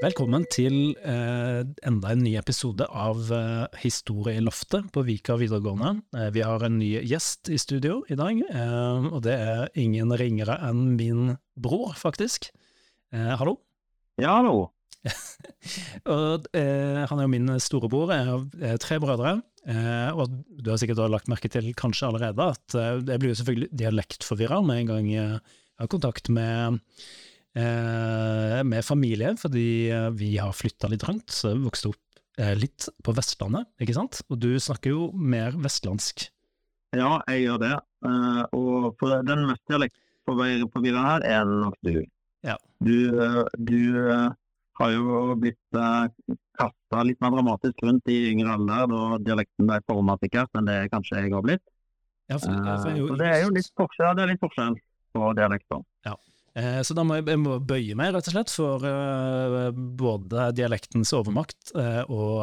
Velkommen til eh, enda en ny episode av eh, loftet på Vika videregående. Eh, vi har en ny gjest i studio i dag, eh, og det er ingen ringere enn min bror, faktisk. Eh, hallo. Ja, hallo. og, eh, han er jo min storebror, jeg har tre brødre. og du har sikkert lagt merke til kanskje allerede at jeg blir jo selvfølgelig dialektforvirra med en gang jeg har kontakt med med familie, fordi eh, vi har flytta litt rundt. Så jeg vokste opp eh, litt på Vestlandet, ikke sant? Og du snakker jo mer vestlandsk. Ja, jeg gjør det. og på den mest dialektforvirrende her er nok du. Ja. Du, du har jo blitt kasta litt mer dramatisk rundt i yngre alder, da dialekten ble formatikert enn det kanskje jeg har blitt. Ja, for, for, uh, det er jo litt forskjell, det er litt forskjell på dialekter. Ja. Eh, så da må jeg, jeg må bøye meg, rett og slett, for uh, både dialektens overmakt uh, og,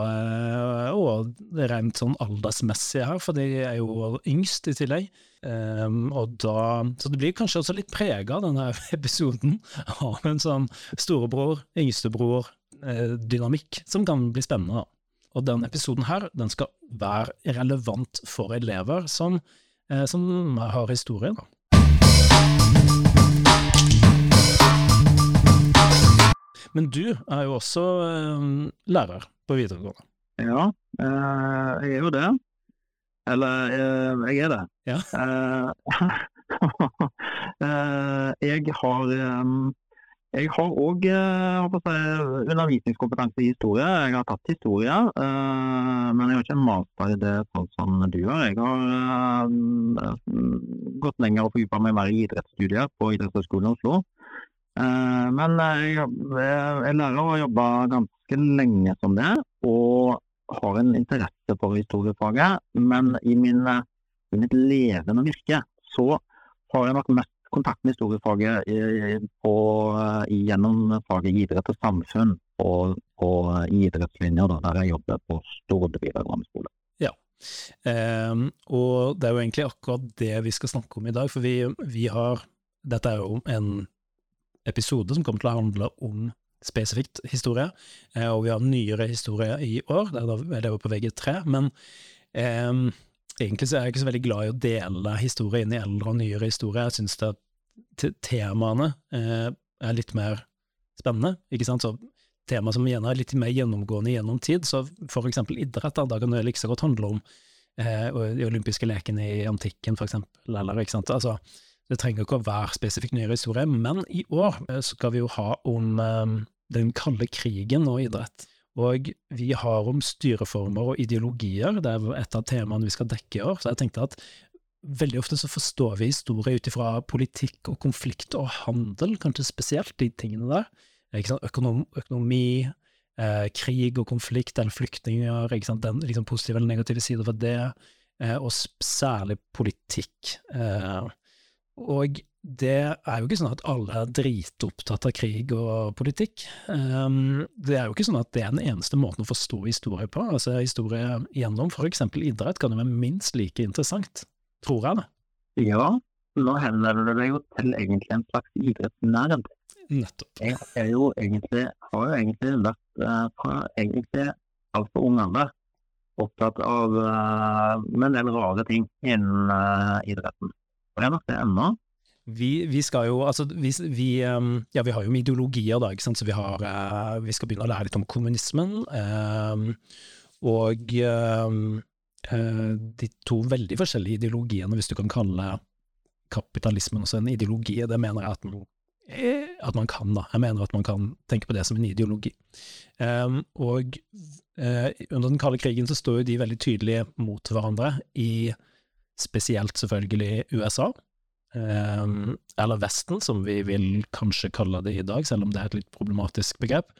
og, det rent sånn aldersmessige her, for de er jo yngst i tillegg. Um, og da, så det blir kanskje også litt prega, denne episoden, av en sånn storebror, yngstebror-dynamikk, som kan bli spennende. da. Og denne episoden her, den skal være relevant for elever som, som har historie. da. Men du er jo også eh, lærer på videregående. Ja, eh, jeg er jo det. Eller eh, jeg er det. Ja. jeg har jeg har òg undervisningskompetanse i historie. Jeg har tatt historie, men jeg har ikke en master i det sånn som du har. Jeg har gått lenger og fordypa meg mer i idrettsstudier på Idrettshøgskolen i Oslo. Eh, men jeg, jeg lærer å jobbe ganske lenge som det, og har en interesse for historiefaget. Men i, min, i mitt levende virke så har jeg nok mest kontakt med historiefaget på, gjennom faget idrett og samfunn og, og idrettslinjer, der jeg jobber på Stord videregående skole. Ja, um, og det er jo egentlig akkurat det vi skal snakke om i dag, for vi, vi har Dette er jo en episode som kommer til å handle om spesifikt historie, eh, og vi har nyere historie i år, det er det jo på VG3, men eh, egentlig så er jeg ikke så veldig glad i å dele historie inn i eldre og nyere historie, jeg syns temaene eh, er litt mer spennende, ikke sant, så tema som igjen er litt mer gjennomgående gjennom tid, så for eksempel idrett, da, da kan det like så godt handle om eh, de olympiske lekene i antikken, for eksempel, eller ikke sant, altså det trenger ikke å være spesifikt nyere historie, men i år eh, skal vi jo ha om um, den kalde krigen og idrett. Og vi har om styreformer og ideologier, det er et av temaene vi skal dekke i år. Så jeg tenkte at veldig ofte så forstår vi historie ut ifra politikk og konflikt og handel, kanskje spesielt de tingene der. Økonom, økonomi, eh, krig og konflikt eller flyktninger, den liksom, positive eller negative sider ved det, eh, og særlig politikk. Eh, og det er jo ikke sånn at alle er dritopptatt av krig og politikk. Um, det er jo ikke sånn at det er den eneste måten å forstå historie på. Altså Historie gjennom eksempel idrett kan jo være minst like interessant, tror jeg det. Ja, nå henvender du deg jo til egentlig en slags idrettsnerd. Nettopp. Jeg er jo egentlig, har jo egentlig vært uh, fra egentlig altfor ung alder opptatt av uh, med en del rare ting innen uh, idretten. Jeg nok det ennå. Vi, vi, skal jo, altså vi, vi, um, ja, vi har jo ideologier, da, ikke sant, så vi har uh, Vi skal begynne å lære litt om kommunismen. Eh, og um, uh, de to veldig forskjellige ideologiene, hvis du kan kalle kapitalismen også en ideologi, det mener jeg at man, at man kan, da. Jeg mener at man kan tenke på det som en ideologi. Eh, og under den kalde krigen så står jo de veldig tydelig mot hverandre i spesielt selvfølgelig USA, eh, eller Vesten, som vi vil kanskje kalle det i dag, selv om det er et litt problematisk begrep,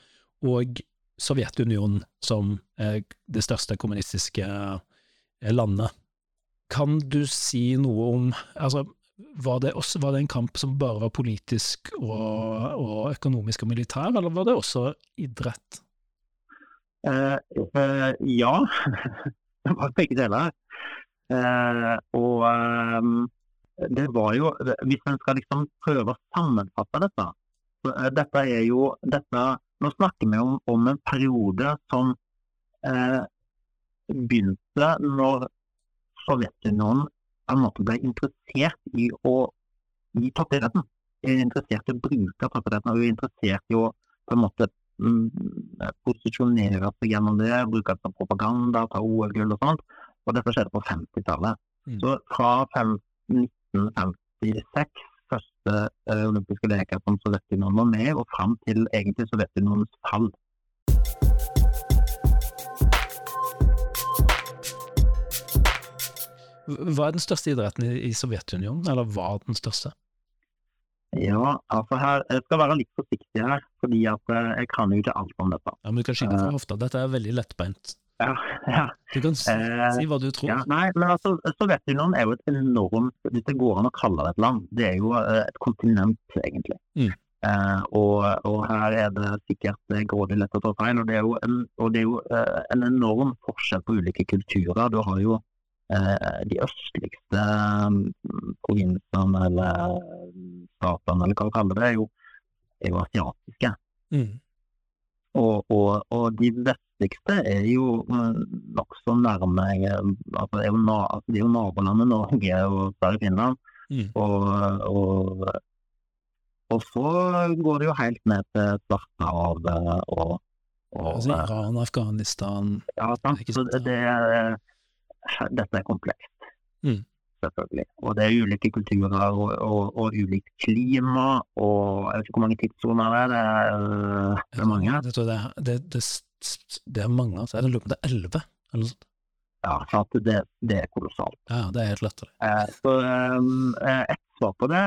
og Sovjetunionen som det største kommunistiske eh, landet. Kan du si noe om altså, var det, også, var det en kamp som bare var politisk og, og økonomisk og militær, eller var det også idrett? Eh, eh, ja, det var begge deler. Eh, og ehm, det var jo Hvis en skal liksom prøve å sammenfatte dette eh, Dette er jo dette nå snakker vi om, om en periode som eh, begynte når Sovjetunionen ble interessert i å gi toppidretten. Er interessert i å bruke toppidretten og er interessert i å på en måte mm, posisjonere seg gjennom det, bruke det som propaganda, ta OL-gull og sånt. Og dette skjedde på 50-tallet. Mm. Så fra 1956, første eh, olympiske leker som Sovjetunionen var med, og fram til egentlig Sovjetunionens fall. Hva er den største idretten i, Sovjetunionen, eller var den største? Ja, altså her, Jeg skal være litt forsiktig her, fordi at eh, jeg kan jo ikke alt om dette. Ja, men Du kan skyte fra hofta, dette er veldig lettbeint. Ja, ja. Du kan si, Eh, si hva du tror. Ja, nei, men altså, Sovjetunionen er jo et enormt Hvis det går an å kalle det et land, det er jo eh, et kontinent, egentlig. Mm. Eh, og, og her er det sikkert grådig lett å ta feil. Og det er jo en, og det er jo, eh, en enorm forskjell på ulike kulturer. Du har jo eh, de østligste mm, provinsene, eller statene, eller hva du kaller det, er jo, er jo asiatiske. Mm. Og, og, og de vestligste er jo eh, nokså nærme eh, altså det, er jo na, altså det er jo nabolandet Norge og Sverige Finland. Mm. Og, og, og så går det jo helt ned til Svartehavet og, og Altså Iran, Afghanistan ja, sant? Så det dette er komplekst. Mm. Selvfølgelig. Og det er ulike kulturer og, og, og ulikt klima. Og jeg vet ikke hvor mange tidssoner det er. Det er, øh, det er mange. Det, tror det, det, det, det er mange, altså. Jeg lurer på om det er elleve, eller noe sånt. Ja, så at det, det er kolossalt. Ja, det er helt latterlig. Eh, så um, eh, et svar på det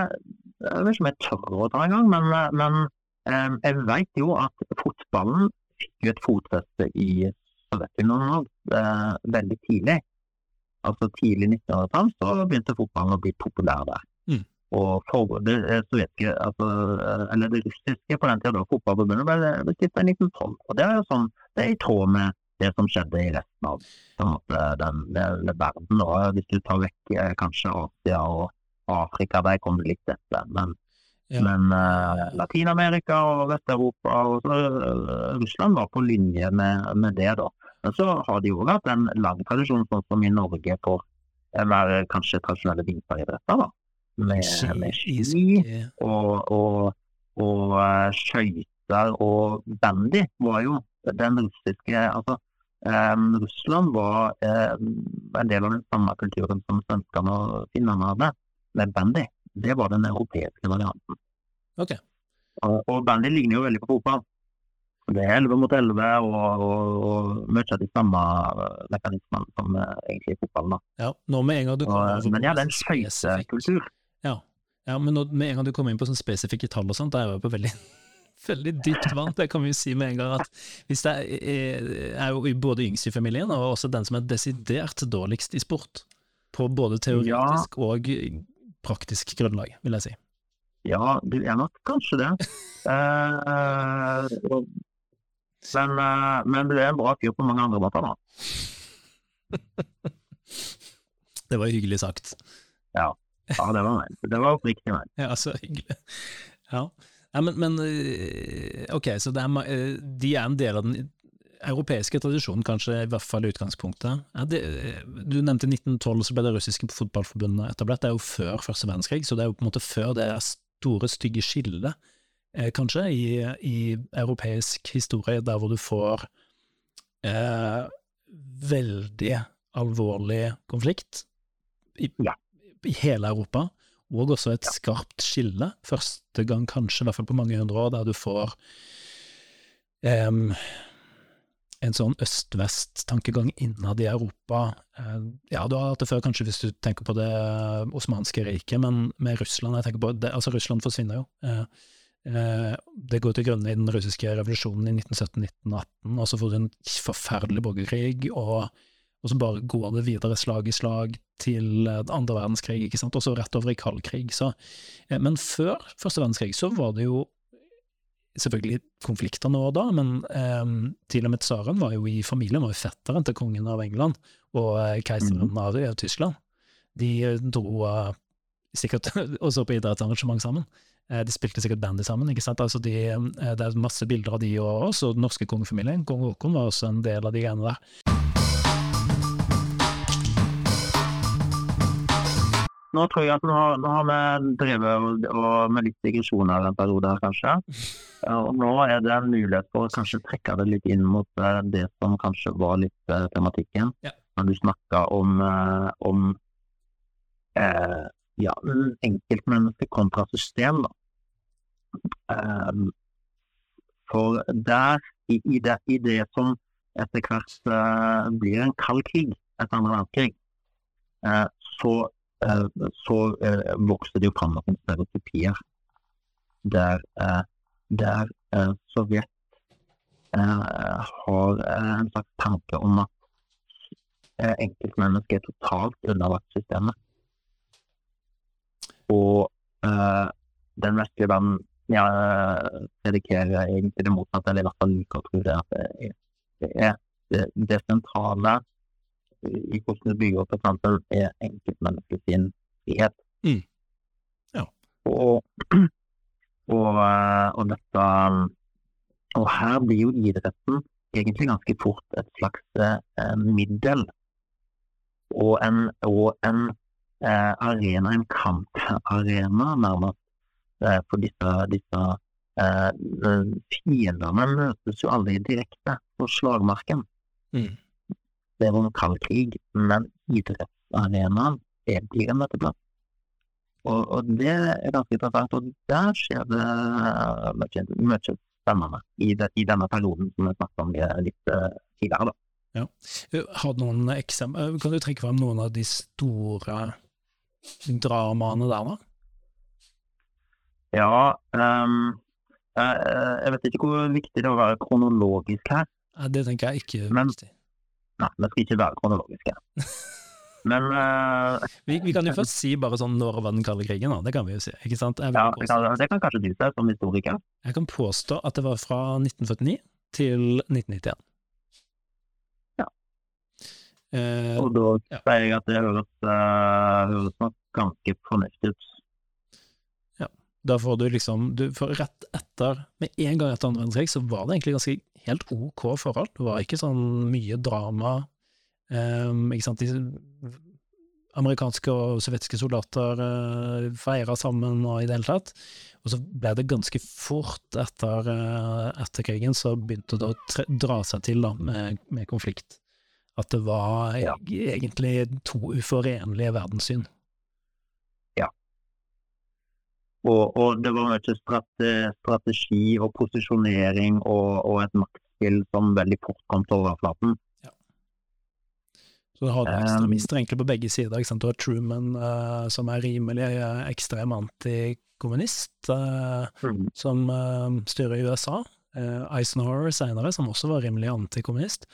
Jeg vet ikke om jeg tør å ta engang, men, eh, men um, jeg vet jo at fotballen fikk jo et fotfeste i Sovjetunionen eh, veldig tidlig. Altså tidlig 1900-tall så begynte fotballen å bli populær der. Mm. Og for, det sovjetiske, altså, eller det russiske på den tida, da, fotballforbundet ble ble stiftet i 1912. Og det er jo sånn, det er i tråd med det som skjedde i resten av måte, den, den, den verden. Og hvis du tar vekk eh, kanskje Asia og Afrika, der kom det litt etter. Men, Ja. men uh, Latin-Amerika og Vest-Europa og så, uh, Russland var på linje med, med det, da. Men så har de jo hatt en lang tradisjon, sånn som i Norge, på være mer kanskje tradisjonelle vinteridretter. da. Med, med ski og, og, og eh, skøyter og bandy var jo den russiske altså um, Russland var um, en del av den samme kulturen som svenskene og finnene hadde, med bandy. Det var den europeiske varianten. Ok. Og, og bandy ligner jo veldig på fotball. Det er 11 mot 11 og, og, og mye av de samme eh, mekanismene som eh, egentlig i fotballen. Ja, nå med en gang du Og, kommer over men ja, det er en skøytekultur. Ja. ja, men nå, med en gang du kommer inn på sånn spesifikke tall og sånt, da er jeg jo på veldig veldig dypt vann. Det kan vi jo si med en gang at hvis det er, er jo både yngst i familien, og også den som er desidert dårligst i sport, på både teoretisk og praktisk grunnlag, vil jeg si. Ja, du er nok kanskje det. Eh, og- men, eh, men er en bra fyr på mange andre måter, da. Det var hyggelig sagt. Ja, det var meg. Det var oppriktig meg. Ja, så hyggelig. Ja. ja men, men eh, ok, så er, eh, de er en del av den europeiske tradisjonen, kanskje, i hvert fall i utgangspunktet. Ja, det, du nevnte 1912, så ble det russiske fotballforbundet etablert. Det er jo før første verdenskrig, så det er jo på en måte før det store, stygge skillet, eh, kanskje, i, i europeisk historie, der hvor du får eh, veldig alvorlig konflikt i, Ja. i hele Europa, og også et skarpt skille, første gang kanskje, i hvert fall på mange hundre år, der du får um, en sånn øst-vest-tankegang innad i Europa. Eh, ja, du har hatt det før, kanskje hvis du tenker på det osmanske riket, men med Russland jeg tenker på, det, altså Russland forsvinner jo. Eh, det går til grunne i den russiske revolusjonen i 1917-1918, og så får du en forferdelig borgerkrig, og, og så bare går det videre slag i slag til eh, andre verdenskrig, ikke sant, og så rett over i kald krig. Så, eh, men før første verdenskrig så var det jo selvfølgelig konflikter nå og da, men eh, til og med tsaren var jo i familien, var jo fetteren til kongen av England og keiseren av eh, Tyskland. De dro eh, sikkert og så på idrettsarrangement sammen. Eh, de spilte sikkert bandy sammen. ikke sant? Altså de, eh, det er masse bilder av de og oss, og den norske kongefamilien. Kong Haakon var også en del av de greiene der. Nå tror jeg at nå har, nå har vi drevet og, med litt digresjoner en periode her, kanskje. Og nå er det en mulighet for å kanskje trekke det litt inn mot eh, det som kanskje var litt tematikken. Ja. Når du snakka om, om uh, ja, enkeltmenneske kontra system. Da. Um, for der, i, i, det, i, det, som etter hvert blir en kald krig etter andre verdenskrig, så uh, så vokste det jo fram noen stereotypier der, der Sovjet har en slags tanke om at enkeltmennesket er totalt underlagt systemet. Og den vestlige verden ja, predikerer egentlig det motsatte, eller i hvert fall liker å tro det. At det er det, det sentrale i hvordan du bygger opp et samfunn, er enkeltmennesket sin frihet. Mm. Ja. Og, og, eh, og, dette Og her blir jo idretten egentlig ganske fort et slags eh, middel og en, og en eh, arena, en kamparena, nærmest, eh, for disse, disse eh, fiendene møtes jo aldri direkte på slagmarken. Mm det var en kald krig, men idrettsarenaen blir en møteplass. Og, og, det er ganske interessant, og der skjer det mye, mye spennende i, det, i, denne perioden som vi snakket om litt uh, tidligere. da. Ja. Har du noen eksempler, Kan du trekke frem noen av de store dramaene der, da? Ja, um, jeg, jeg, vet ikke hvor viktig det er å være kronologisk her. Ja, det tenker jeg ikke. Men, viktig. Nei, vi skal ikke være kronologiske. Men uh, vi, vi, kan jo først si bare sånn når var den kalde krigen, da. Det kan vi jo si. ikke sant? Ja, det kan, det kan, kanskje du si som historiker. Jeg kan påstå at det var fra 1949 til 1991. Ja. Uh, Og da ja. sier jeg at det høres, uh, høres nok ganske fornuftig ut. Da får du liksom du, får Rett etter, med en gang etter andre verdenskrig, så var det egentlig ganske helt ok forhold. Det var ikke sånn mye drama. Um, ikke sant? De amerikanske og sovjetiske soldater uh, eh, feira sammen og i det hele tatt. Og så ble det ganske fort etter, uh, etter krigen, så begynte det å dra seg til da, med, med konflikt. At det var ja. egentlig to uforenlige verdenssyn. Og, og, det var mye strategi og posisjonering og, og, et maktspill som veldig fort kom til overflaten. Ja. Så du har ekstremister egentlig på begge sider. Du har Truman, uh, som er rimelig uh, ekstrem antikommunist, uh, mm. som styrer i USA. Eisenhower senere, som også var rimelig antikommunist.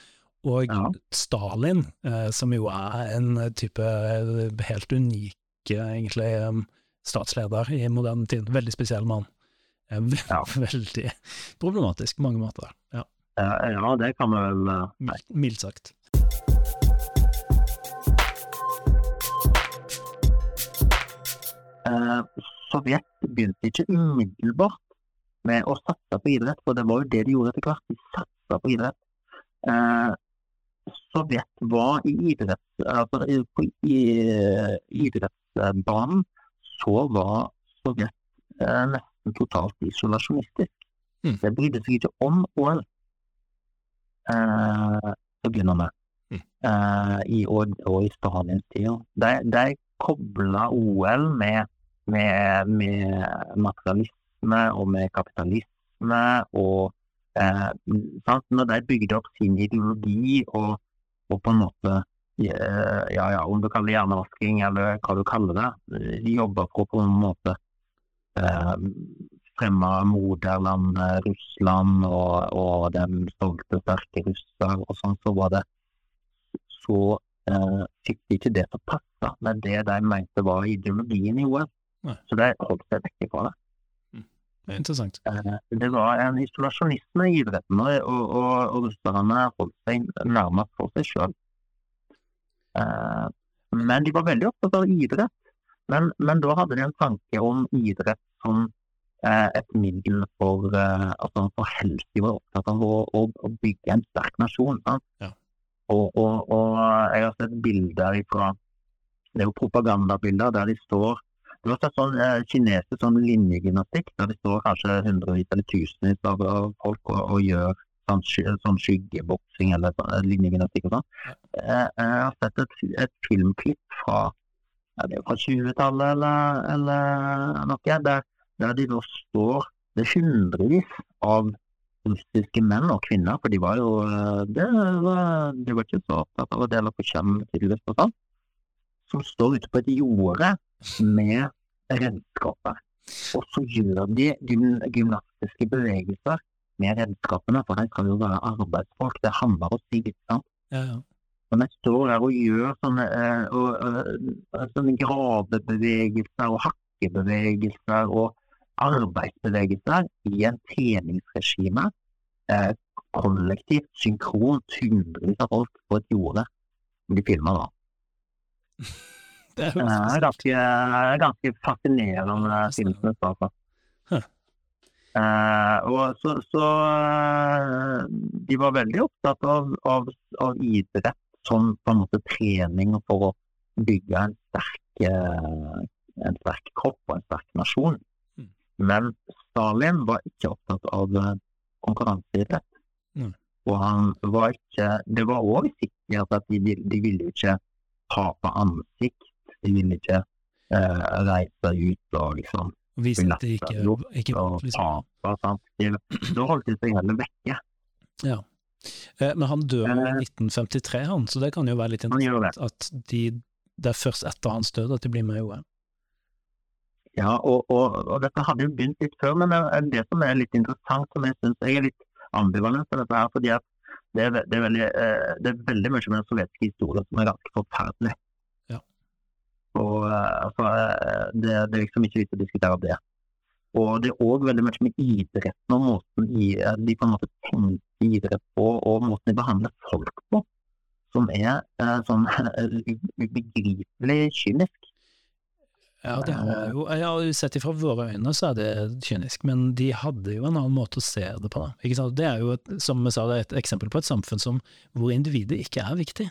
Og ja. Stalin, som jo er en type helt unik, egentlig, um, statsleder i moderne tid. Veldig spesiell mann. Ja. Veldig problematisk på mange måter. Ja. ja, det kan vi vel uh... Mildt sagt. Uh, Sovjet begynte ikke umiddelbart med å satse på idrett, for det var jo det de gjorde etter hvert. De satsa på idrett. Uh, Sovjet var i idretts, altså, på idrettsbanen så var Sovjet eh, nesten totalt isolasjonistisk. Mm. Det brydde seg ikke om OL eh, å begynne med, mm. eh, i, og, og, i Stalins tid. De, de kobla OL med, med, med, materialisme og med kapitalisme. og eh, Når de bygde opp sin ideologi og, og på en måte ja, ja, om du kaller det hjernevasking eller hva du kaller det. De jobber for på en måte eh, fremme moderlandet Russland og, og den stolte, sterke russer og sånn, så var det så eh, fikk de ikke det til å passe med det de mente var ideologien i OL. Så de holdt seg vekk fra det. Mm. Det er interessant. Eh, det var en isolasjonisme i idretten, og, og, og russerne holdt seg nærmest for seg sjøl. Eh, men de var veldig opptatt av idrett. Men, men da hadde de en tanke om idrett som eh, et middel for, eh, altså for helse. De var opptatt av å, å, å bygge en sterk nasjon. Ja. Og, og, og jeg har sett bilder fra Det er jo propagandabilder der de står Du har sett sånn eh, kinesisk sånn linjegymnastikk der de står kanskje hundrevis eller tusenvis av folk og, og gjør sånn, sånn skyggeboksing eller sånn, eh, linjegymnastikk og sånn. Eh, jeg har sett et, et filmklipp fra ja, det fra 20-tallet eller, eller noe, der, der de nå står Det er hundrevis av russiske menn og kvinner, for de var jo eh, det var, De var ikke så opptatt av å dele på kjønn, tydeligvis, og sånn, som står ute på et jorde med redskaper. Og så gjør de gym, gymnastiske bevegelser med redskapene, for her skal jo være arbeidsfolk. Det handler om å si litt, sant. Ja, ja. Når jeg står her og gjør sånne, eh, og, eh, sånne gravebevegelser og hakkebevegelser og arbeidsbevegelser i en treningsregime. Eh, kollektivt, synkront, hundrevis av folk på et jorde. De filmer da. Det er ganske, ganske fascinerende filmsnutt, altså. Huh. Eh, og så, så eh, de var veldig opptatt av, av, av idrett som på en måte trening for å bygge en sterk, eh, en sterk kropp og en sterk nasjon. Mm. Men Stalin var ikke opptatt av konkurranseidrett. Mm. Og han var ikke Det var òg sikkert at de, de ville ikke tape ansikt. De ville ikke eh, reise ut og liksom Vise at de ikke, ikke og liksom. Da holdt de seg heller vekke. Ja. Eh, Men han dør i Eh. 1953, han, så det kan jo være litt interessant at de, det er først etter hans død at de blir med i OL. Ja, og, og, og dette hadde jo begynt litt før, men det, det som er litt interessant, som jeg syns jeg er litt ambivalent til dette her, fordi at det er, det, er veldig, eh, det er veldig mye med den sovjetiske historien som er ganske forferdelig. Ja. Og altså, det, det er liksom ikke vits å diskutere det. Og det er òg veldig mye med idretten og måten eh, de på en måte tenker idrett på, og måten de behandler folk på, som er sånn ubegripelig kynisk. Ja, det har jo, jo sett ifra våre øyne så er det kynisk, men de hadde jo en annen måte å se det på. Da. Det er jo, et, som jeg sa, er et eksempel på et samfunn som, hvor individet ikke er viktig.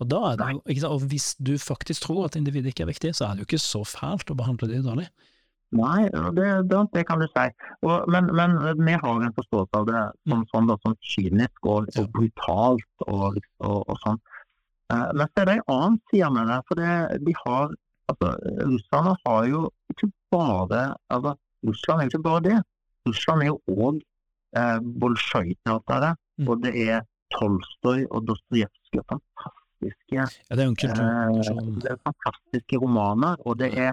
Og, da er det og hvis du faktisk tror at individet ikke er viktig, så er det jo ikke så fælt å behandle det dårlig. Nei, det, det, det kan du si. Og, men, men vi har en forståelse av det som sånn, da, som kynisk og, og brutalt og, og, og sånn. Eh, men så er det en annen side med det. For det, de har, altså, russerne har jo ikke bare altså, Russland er jo ikke bare det. Russland er jo òg eh, Bolsjoj-teateret, Mm. og det er Tolstoy og Dostojevskij. Fantastiske Ja, det er en Eh. Det er fantastiske romaner, og det er,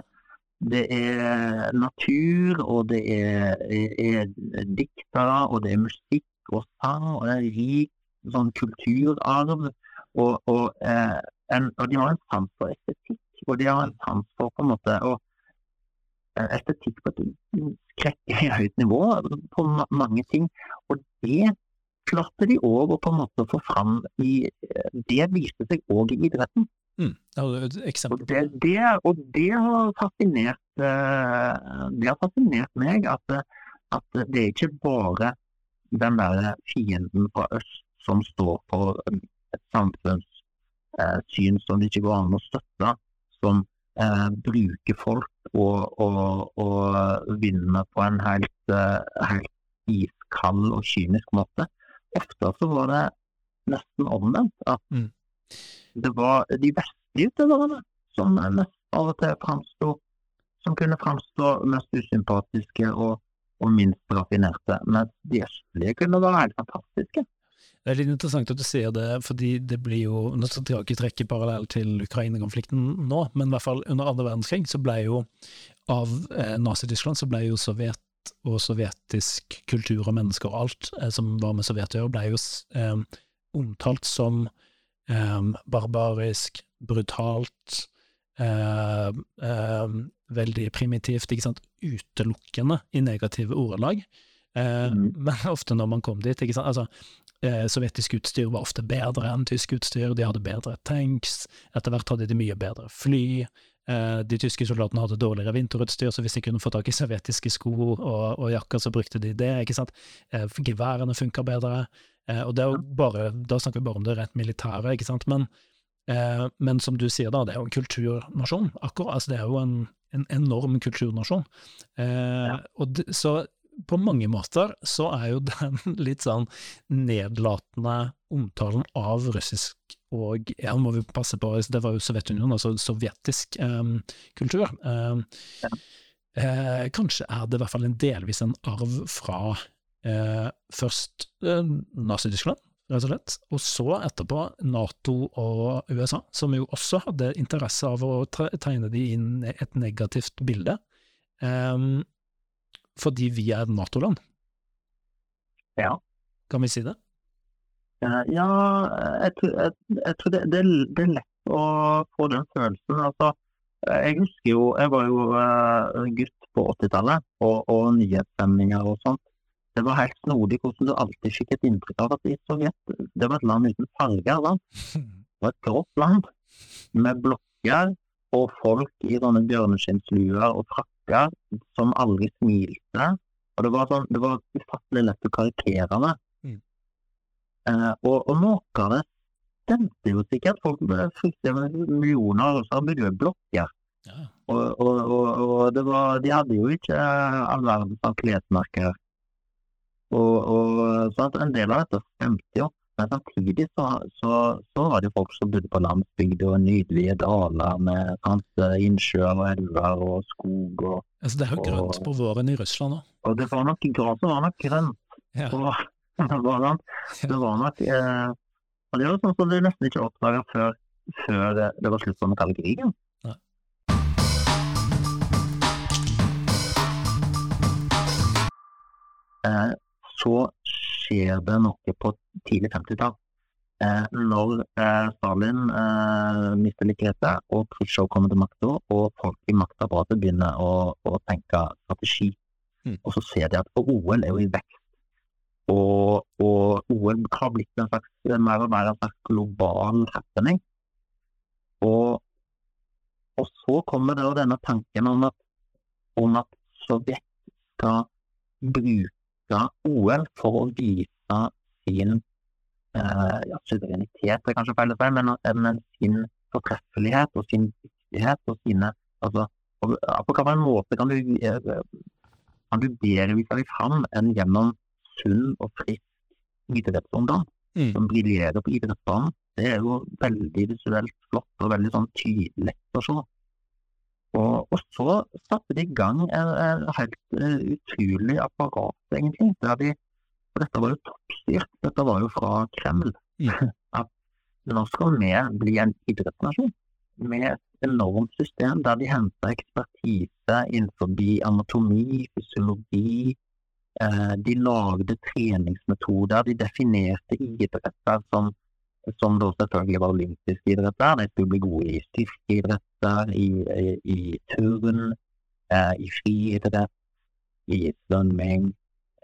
det er natur, og det er, er, er diktere, og det er musikk og sang, og det er rik sånn kulturarv. Og, og, eh, en, og de har en sans for estetikk, og de har en sans for på en måte og, eh, estetikk på et skrekkelig høyt nivå på ma mange ting. Og det klarte de òg å på en måte få fram i Det viste seg òg i idretten. Mm. Og det, det, og det har fascinert eh, Det har fascinert meg at, eh, at det er ikke bare den der fienden fra øst som står for et samfunnssyn som det ikke går an å støtte, som eh, bruker folk og, og, og vinner på en helt, eh, helt iskald og kynisk måte. Ofte så var det nesten omvendt. At Mm. det var de vestlige utøverne som mest av og til framsto som kunne framstå mest usympatiske og, og minst raffinerte, mens de østlige kunne være helt fantastiske. Det er litt interessant at du sier det, fordi det blir jo Nå skal jeg ikke trekke parallell til Ukraina-konflikten nå, men i hvert fall under andre verdenskrig så ble jo av eh, Nazi-Tyskland så ble jo Sovjet og sovjetisk kultur og mennesker og alt eh, som var med Sovjet å gjøre, ble jo eh, omtalt som eh, barbarisk, brutalt, eh, eh, veldig primitivt, ikke sant, utelukkende i negative ordelag. Eh, Mhm. Men ofte når man kom dit, ikke sant, altså eh, sovjetisk utstyr var ofte bedre enn tysk utstyr, de hadde bedre tanks, etter hvert hadde de mye bedre fly, de tyske soldatene hadde dårligere vinterutstyr, så hvis de kunne få tak i sovjetiske sko og, og jakker, så brukte de det. ikke sant? Eh, geværene funka bedre. Eh, og er bare, Da snakker vi bare om det rent militære, ikke sant. Men, men som du sier, da, det er jo en kulturnasjon. akkurat, altså Det er jo en, en enorm kulturnasjon. Ja. Og det, så på mange måter så er jo den litt sånn nedlatende omtalen av russisk og ja, må vi passe på, det var jo Sovjetunionen, altså sovjetisk um, kultur. Um, ja. eh, kanskje er det i hvert fall en delvis en arv fra eh, først eh, Nazi-Tyskland, rett og slett, og så etterpå Nato og USA, som jo også hadde interesse av å tegne de inn et negativt bilde, um, fordi vi er Nato-land. Ja. Kan vi si det? Ja, jeg, jeg, jeg tror det, det, det, er lett å få den følelsen. Altså, jeg husker jo Jeg var jo uh, gutt på 80-tallet, og, og nyhetssendinger og sånt. Det var helt snodig hvordan du alltid fikk et inntrykk av at i Sovjet det var et land uten farger. Da. Det var et grått land med blokker og folk i sånne bjørneskinnsluer og frakker som aldri smilte. Og det var, sånn, det var ufattelig lett å karikere det. Eh, og, og, noe av det stemte jo sikkert. Folk fryktet millioner og så bodde jo i blokker. Ja. Og, og, og var, de hadde jo ikke all verdens klesmerker. Og, sånn en del av dette stemte jo. Men samtidig så, så, så var det folk som bodde på landsbygda og nydelige daler med sant, innsjøer og elver og skog. Og, altså det er jo grønt på våren i Russland òg. Og det var nok gresset var nok grønt. Ja. Og, det var nok eh, og Det var sånn som du nesten ikke oppdaga før, før det, det, var slutt på den kalde krigen. Eh, så skjer det noe på tidlig 50-tall. Eh, når eh, Stalin eh, mister likheten og Khrusjtsjov kommer til makta, og folk i maktapparatet begynner å, å tenke strategi. Mm. Og så ser de at OL er jo i vekst og, og OL har blitt en slags, mer og mer en slags global happening. Og, og så kommer det denne tanken om at, om at Sovjet skal bruke OL for å vise sin eh, ja, suverenitet, er kanskje feil å si, men, men, sin fortreffelighet og sin viktighet og sine altså, På hvilken måte kan du, eh, kan du bedre vise deg fram enn gjennom sunn og frisk idrettsungdom mm. som briljerer på idrettsbanen. Det er jo veldig visuelt flott og veldig sånn tydelig å se. Og, og, så satte de i gang en, helt uh, utrolig apparat, egentlig. Der de, for dette var jo toppstyrt. Dette var jo fra Kreml. Mm. At nå skal vi bli en idrettsnasjon med et enormt system der de henter ekspertise innenfor anatomi, fysiologi, de lagde treningsmetoder. De definerte idretter som, som da selvfølgelig var olympiske idretter. De skulle bli gode i styrkeidretter, i, i, i turn, eh, i friidrett, i svømming,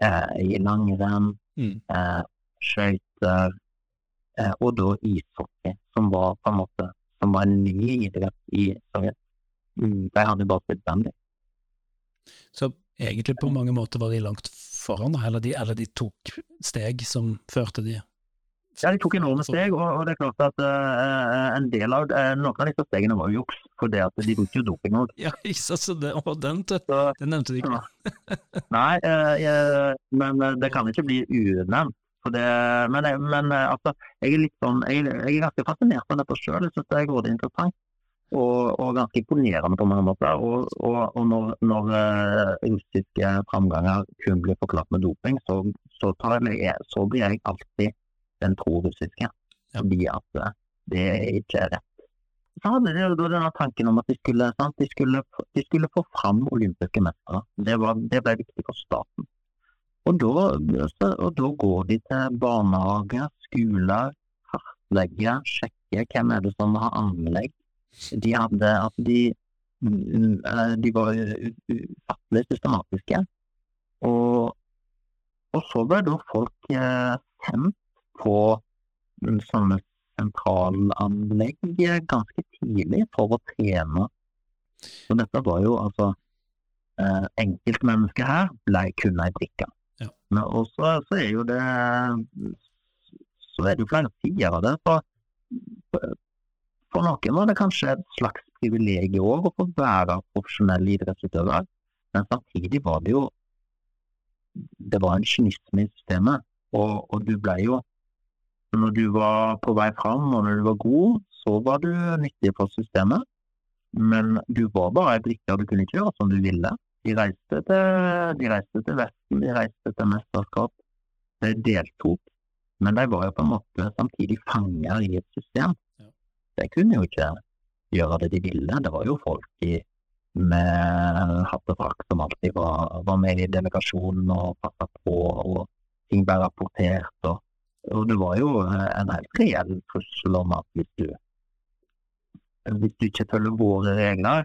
eh, i langrenn, mm. eh, skøyter eh, og da ishockey, som var på en måte som var en ny idrett i Sovjet. Mm, de hadde bare spilt bandy. Så egentlig på mange måter var de langt foran, eller de, eller de tok steg som førte de ja, de tok enorme steg, og, det er klart at uh, en del av uh, noen av disse stegene var jo juks, for det at de brukte jo doping òg. Ja, så det, og den, den nevnte de ikke. Nei, uh, jeg, men det kan ikke bli unevnt. Det, men, men altså, jeg er litt sånn, jeg, jeg er ganske fascinert av dette sjøl, jeg syns det er grådig interessant og, og, ganske imponerende på mange måter. Og, og, og når, når uh, russiske framganger kun blir forklart med doping, så, så, jeg, så blir jeg alltid den pro-russiske. Ja. Fordi at uh, det ikke er rett. Så hadde de da denne tanken om at de skulle, sant, de skulle, de skulle få fram olympiske mestere. Det, det, ble viktig for staten. Og da, og da går de til barnehager, skoler, kartlegger, sjekker hvem er det som har anlegg de hadde at de, eh, de var ufattelig systematiske. Og, og, så ble da folk eh, sendt på sånne sentralanlegg ganske tidlig for å trene Så dette var jo altså eh, Enkeltmennesket her ble kun ei brikke. Ja. Og så, så er jo det Så er det jo flere sider av det. For, for noen var det kanskje et slags privilegium òg å få være profesjonell idrettsutøver. Men samtidig var det jo Det var en kynisme i systemet. Og, og du ble jo Når du var på vei fram, og når du var god, så var du nyttig for systemet. Men du var bare ei brikke, du kunne ikke gjøre som du ville. De reiste til, de reiste til Vesten, de reiste til mesterskap. De deltok, men de var jo på en måte samtidig fanger i et system. De kunne jo ikke gjøre det de ville. Det var jo folk i, med hatt og frakk som alltid var, var med i delegasjonen og passa på, og ting ble rapportert. Og, og det var jo en helt reell trussel om at hvis du hvis du ikke følger våre regler,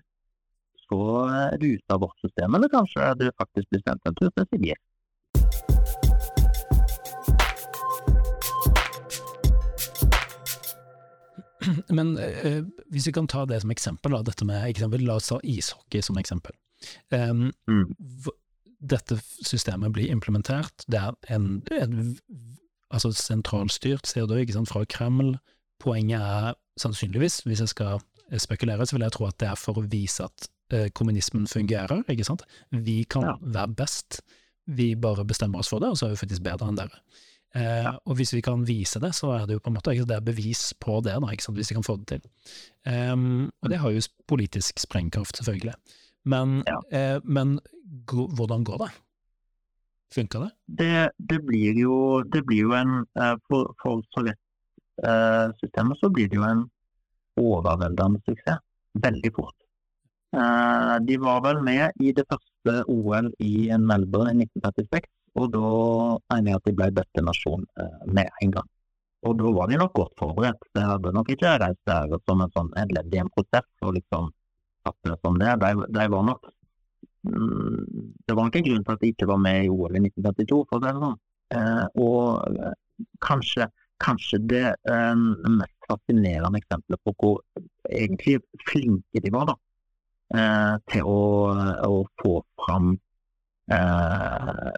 så er du ute av vårt system, eller kanskje du faktisk blir sendt en tur til Sibir. Men eh, hvis vi kan ta det som eksempel, da, dette med, eksempel, la oss ta ishockey som eksempel. Um, Mm. dette systemet blir implementert, det er en, en altså sentralstyrt, CO2 ikke sant, fra Kreml. Poenget er sannsynligvis, hvis jeg skal spekulere, så vil jeg tro at det er for å vise at eh, kommunismen fungerer, ikke sant. Vi kan Ja. være best, vi bare bestemmer oss for det, og så er vi faktisk bedre enn dere. Eh, Og hvis vi kan vise det, så er det jo på en måte det er bevis på det, da, hvis vi kan få det til. Um, og det har jo politisk sprengkraft, selvfølgelig. Men, Ja. eh, men hvordan går det? Funker det? Det, det, blir jo, det blir jo en eh, For, for Sovjetsystemet så blir det jo en overveldende suksess veldig fort. Eh, De var vel med i det første OL i Melbourne i 1936, og da regner jeg at de ble beste nasjon eh, med en gang. Og da var de nok godt forberedt. De hadde nok ikke reist der som en sånn en ledd i en prosess og liksom tatt det som det. De, de var nok mm, Det var nok en grunn til at de ikke var med i OL i 1932, for å si det sånn. Eh, og eh, kanskje, kanskje det mest fascinerende eksempelet på hvor egentlig flinke de var da, til å, å få fram eh,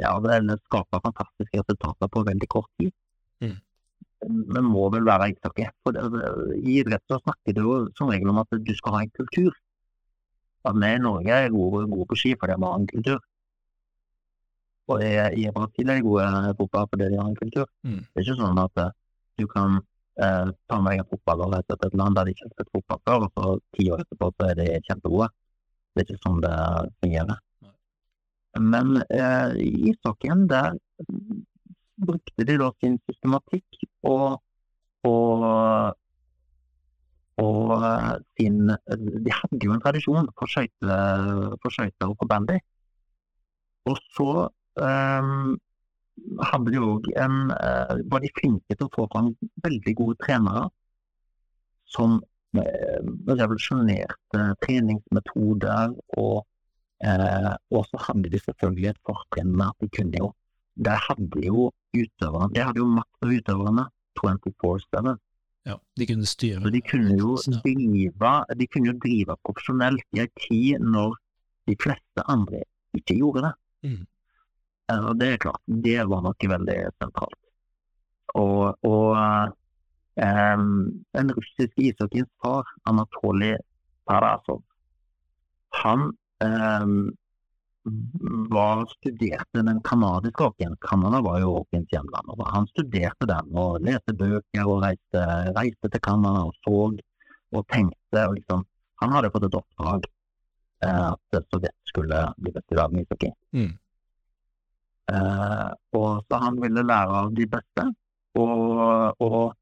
ja, den skaper fantastiske resultater på veldig kort tid. Mm. Må vel være det, I idrett så snakker du jo som regel om at du skal ha en kultur. At vi i Norge er gode, gode på ski fordi vi har en kultur. Og i, i Brasil er de gode fotball fordi de har en kultur. Mm. Det er ikke sånn at eh, du kan eh, ta med deg en fotballer til et land der de ikke har spilt fotball før, og så ti år etterpå så er de kjempegode. Det er ikke sånn det fungerer. Men eh, i ishockeyen, der brukte de da sin systematikk og, og, og sin De hadde jo en tradisjon for skøyter og for bandy. Og så eh, hadde de òg en eh, Var de flinke til å få fram veldig gode trenere som eh, revolusjonerte treningsmetoder. Og, eh, og så hadde de selvfølgelig et fortrinn med at de kunne jo De hadde jo utøverne De hadde jo makt over utøverne 24-7. Ja, de kunne styre. Så de kunne jo drive, de kunne jo drive profesjonelt i en tid når de fleste andre ikke gjorde det. Mm. Eh, Og det er klart, det var nok veldig sentralt. Og, og eh, den russiske ishockeyens far, Anatolij Parasov, han var, studerte den kanadiske hockeyen. Canada var jo hockeyens hjemland. og Han studerte den og leste bøker og reiste, reiste til Canada og så og tenkte. og liksom, Han hadde fått et oppdrag eh, at Sovjet skulle bli best i verden i ishockey. Mm. Eh, og så han ville lære av de beste. Og, og,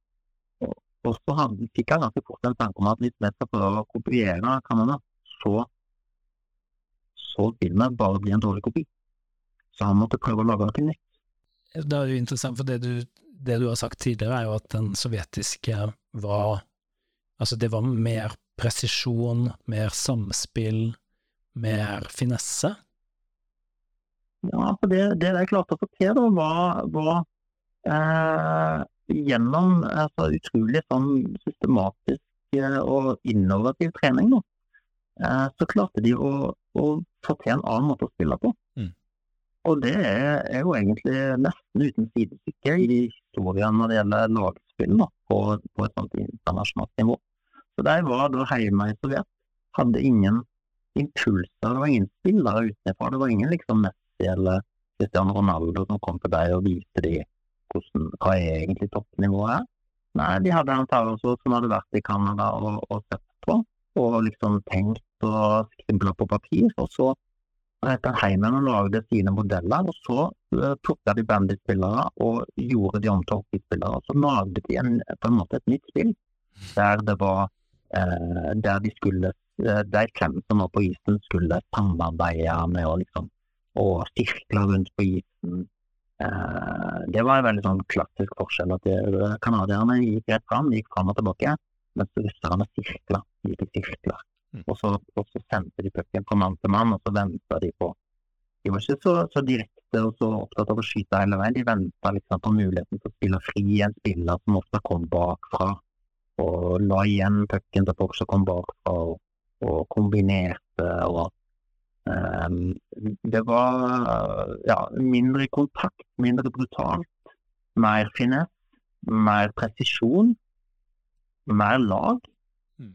og, og så fikk han ganske fort en tanke om at hvis vi skal prøve å kopiere Canada, så, så filmen bare bli en dårlig kopi. Så han måtte prøve å lage noe nytt. Det er jo interessant, for det du, det du har sagt tidligere, er jo at den sovjetiske var Altså, det var mer presisjon, mer samspill, mer finesse. Ja, for det, det de klarte å få til, da, var, var eh, gjennom altså, utrolig sånn systematisk eh, og innovativ trening. Da. eh, så klarte de å, å få til en annen måte å spille på. Mm. Og det er, er jo egentlig nesten uten sidestykke i historien når det gjelder lagspill da, på, på et sånt internasjonalt nivå. Så der var da hjemme i Sovjet, hadde ingen impulser, det var ingen spillere utenfra. Det var ingen liksom Messi eller Cristiano Ronaldo som kom til deg og viste de hvordan, hva er egentlig toppnivået er. Nei, de hadde en Tarasso som hadde vært i Canada og, og, sett på, og liksom tenkt og skribla på papir. Og så gikk han hjem og lagde sine modeller, og så uh, plukka de bandyspillere og gjorde de om til hockeyspillere. Og så lagde de en, på en måte et nytt spill der det var uh, der de skulle uh, de klemmene som på isen, skulle samarbeide med å liksom og sirkle rundt på isen. Eh, det var en veldig sånn klassisk forskjell. at Canadierne gikk rett fram, gikk fram og tilbake, mens russerne sirkla. Gikk i sirkler. Mm. Og, så, og så sendte de pucken fra mann til mann, og så venta de på De var ikke så, så, direkte og så opptatt av å skyte hele veien. De venta liksom på muligheten til å spille fri en spiller som ofte kom bakfra, og la igjen pucken til folk som kom bakfra, og, og kombinerte. og Um, det var ja, mindre kontakt, mindre brutalt. Mer finesse, mer presisjon, mer lag. Mm.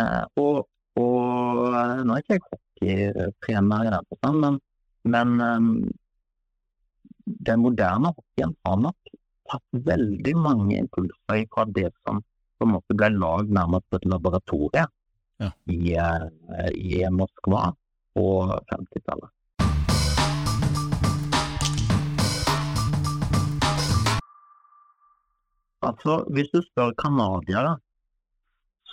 Eh, og, og, nå er ikke jeg hockeytrener i den forstand, men, men um, den moderne hockeyen har nok tatt veldig mange impulser fra det som på en måte ble lagd nærmest på et laboratorie ja. i, uh, i Moskva på 50-tallet. Altså, hvis du spør canadiere,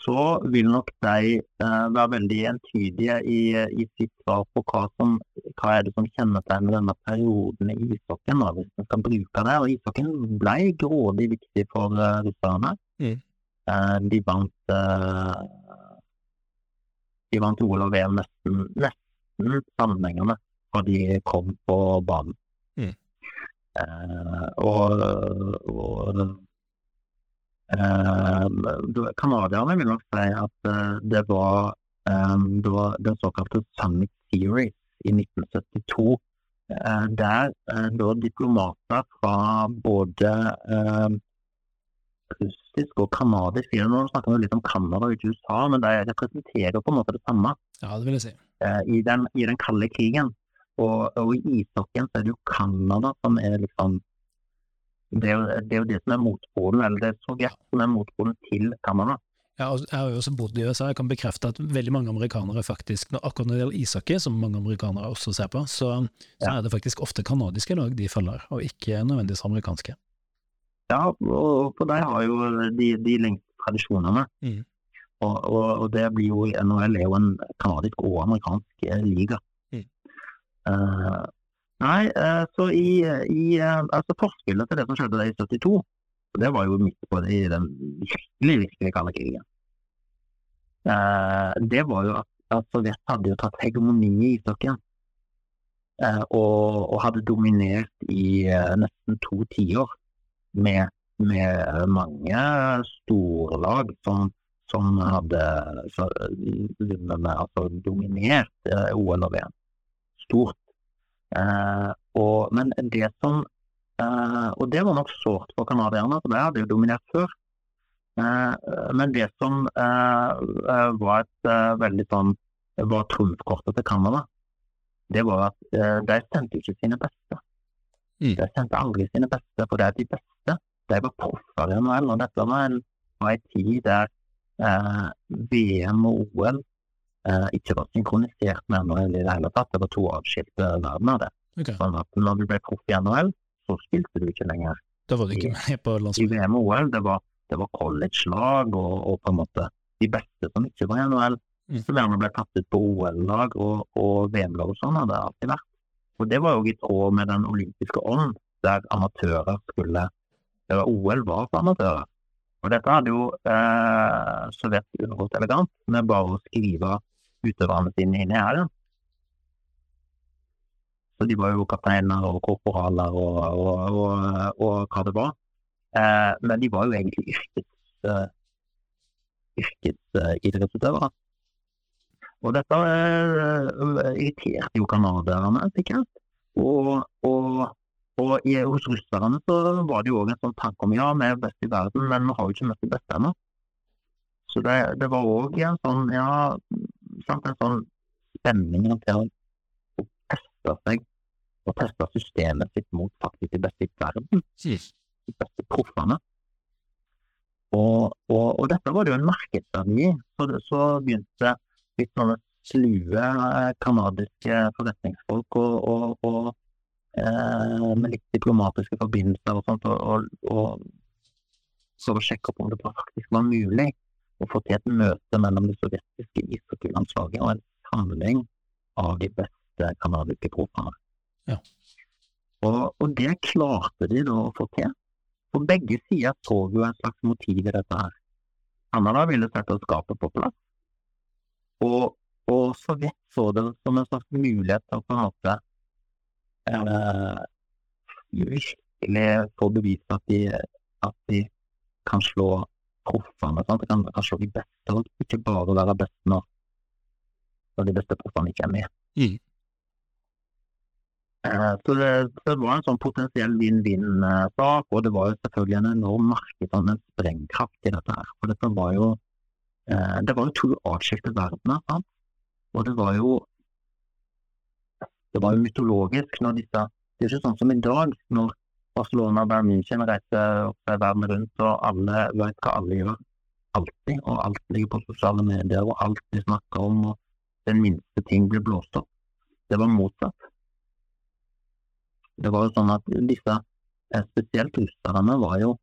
så vil nok de eh, være veldig entydige i, i, sitt svar på hva, som, hva er det som kjennetegner denne perioden i ishockeyen, hvis man skal bruke det. Og Ishockeyen ble grådig viktig for uh, russerne. Mm. Eh, de vant uh, de vant OL og VM nesten, nesten sammenhengende fra de kom på banen. Mm. Eh, og, og eh, Canadierne vil nok si at eh, det var, eh, det var den såkalte Summit Series i 1972. eh, der eh, da diplomater fra både eh, russisk og kanadisk Nå snakker vi litt om Canada og ikke USA, men de representerer på en måte det samme Ja, det vil jeg si. eh, i, den, i den kalde krigen. Og, og i ishockeyen så er det jo Canada som er liksom det er, jo, det er jo det som er motpolen, eller det er Sovjet som er motpolen til Canada. Ja, jeg har jo også bodd i USA, jeg kan bekrefte at veldig mange amerikanere faktisk, akkurat når det gjelder ishockey, som mange amerikanere også ser på, så, så Ja. er det faktisk ofte kanadiske lag de følger, og ikke nødvendigvis amerikanske. Ja, og for de har jo de, de lengste tradisjonene. Mm. Og, og, og det blir jo NHL er jo en kanadisk og amerikansk eh, liga. Mm. Eh, nei, eh, så i, i eh, altså forspillet til det som skjedde i 72, det var jo midt på det, i den virkelig, virkelig kalde krigen. Eh, det var jo at, at Sovjet hadde jo tatt hegemoni i ishockeyen. Og, og hadde dominert i nesten to tiår med, med mange storlag som, som hadde så, altså, dominert OL og VM. Stort. Eh, og, men det som eh, Og det var nok sårt for canadierne, for de hadde jo dominert før. Eh, men det som var et veldig sånn var trumfkortet til Canada, det var at de sendte ikke sine beste. Mm. De sendte aldri sine beste, for det er de beste. De var proffere enn NHL. Og dette var en, var en tid der eh, VM og OL ikke var synkronisert med NHL i det hele tatt. Det var to atskilte verdener. det. Ok, Sånn at når du ble proff i NHL, så spilte du ikke lenger Da var du ikke med på i. VM og OL. Det var, det var college-lag og, og på en måte de beste som ikke var i NHL, Mm. Så gjerne ble tatt ut på OL-lag og, og VM-lag og sånn, hadde det alltid vært. Og det var jo i tråd med den olympiske ånd, der amatører skulle der OL var for amatører. Og dette hadde jo eh, Sovjet unngått elegant med bare å skrive utøverne sine inn i Ja. Så de var jo kapteiner og korporaler og, og, og, og hva det var. Eh, men de var jo egentlig yrkes, uh, yrkesidrettsutøvere. Og dette uh, irriterte jo canadierne, sikkert. Og, og i, hos russerne så var det jo òg en sånn tanke om ja, vi er best i verden, men vi har jo ikke møtt de beste ennå. Så det, det var òg en sånn, ja, sant, en sånn spenning til å teste seg og teste systemet sitt mot faktisk de beste i verden. De beste proffene. Og, og, og, dette var det jo en markedsverdi. Så, så begynte litt sånne slue canadiske forretningsfolk og, og, og eh, med litt diplomatiske forbindelser og sånt, og, og, for å sjekke opp om det faktisk var mulig å få til et møte mellom det sovjetiske ishockeylandslaget og en samling av de beste canadiske proffene. Ja. Og, og, det klarte de da å få til. På begge sider så jo en slags motiv i dette her. Canada ville sette skapet på plass. Og, og Sovjet så det som en slags mulighet til å på en måte eh, virkelig få bevist at de, at de kan slå proffene. Sant? Kan, kan se de beste, og ikke bare være best når, når de beste proffene ikke er med. Mm. Eh, så det, det, var en sånn potensiell vinn-vinn-sak, og det var jo selvfølgelig en enorm markedsandel sånn en sprengkraft i dette her. For dette var jo eh, det var jo to atskilte verdener. Sant? Og det var jo det var jo mytologisk når disse Det er ikke sånn som i dag, når Barcelona og Bayern München reiser verden rundt, og alle vet hva alle gjør. Alltid. Og alt ligger på sosiale medier, og alt de snakker om, og den minste ting blir blåst opp. Det var motsatt. Det var jo sånn at disse, eh, spesielt russerne, var jo,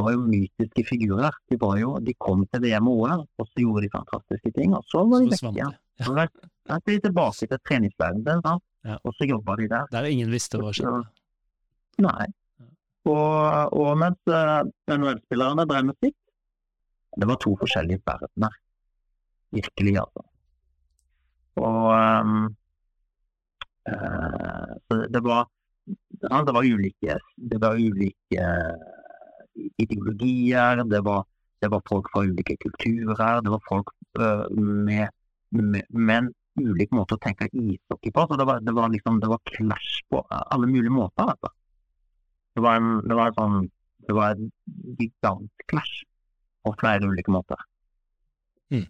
var jo mytiske figurer. De, var jo, de kom til VM og OL, og så gjorde de fantastiske ting, og så var de vekke. svant Så var så de tilbake til treningsverdenen, sant? Ja. og så jobba de der. Der ingen visste hva skjedde. Nei. Og, og mens uh, NHL-spillerne drev musikk, det var to forskjellige verdener. Virkelig, altså. Og um, uh, det var det var ulike, det var ulike eh, ideologier, det var, det var folk fra ulike kulturer, det var folk uh, med, med, med ulik måte å tenke ishockey på. Så det var, det var liksom, det var clash på alle mulige måter. Dette. Det var en, det var sånn, det var en gigantclash på flere ulike måter. Mm.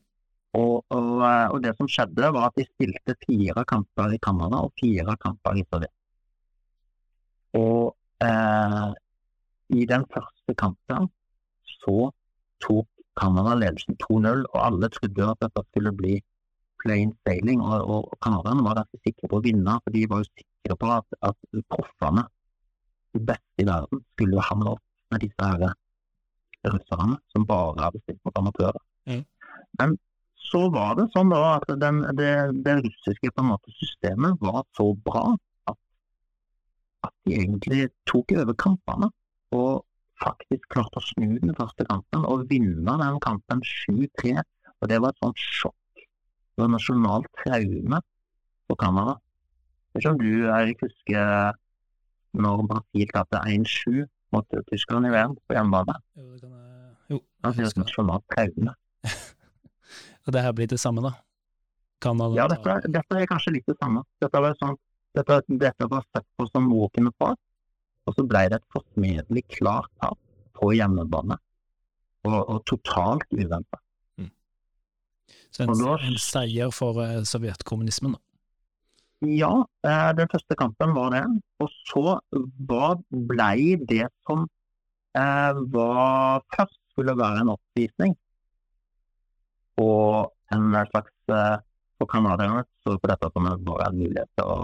Og, og, eh, og det som skjedde, var at de spilte fire kamper i Canada og fire kamper i Sovjet. Og eh, i den første kampen så tok Canada ledelsen 2-0, og alle trodde at dette skulle bli plain sailing. Og, og canadierne var ganske sikre på å vinne, for de var jo sikre på at, at proffene, de beste i verden, skulle hamle opp med disse her russerne som bare hadde stilt mot amatører. Mm. Men så var det sånn da at den, det, det russiske måte systemet var så bra at de egentlig tok over kampene og faktisk klarte å snu den første kampen og vinne den kampen 7-3. Og det var et sånt sjokk. Det var nasjonalt traume for Canada. Jeg vet ikke om du, Eirik, husker når Brasil tapte 1-7 mot tyskerne i VM på hjemmebane? Jo, det kan jeg Jo. Det er et nasjonalt traume. Og det her blir det samme, da? Kanada, Ja, dette, dette er kanskje litt det samme. Dette var, sånn, dette, dette var sett på som walk in the park, og så ble det et forsmedelig klart tap på hjemmebane. Og, og totalt uventa. Så en, da- en seier for eh, sovjetkommunismen, da. Ja, eh, den første kampen var det. Og så blei det som eh, var først skulle være en oppvisning og en slags eh, For canadierne så på dette som en- en mulighet til å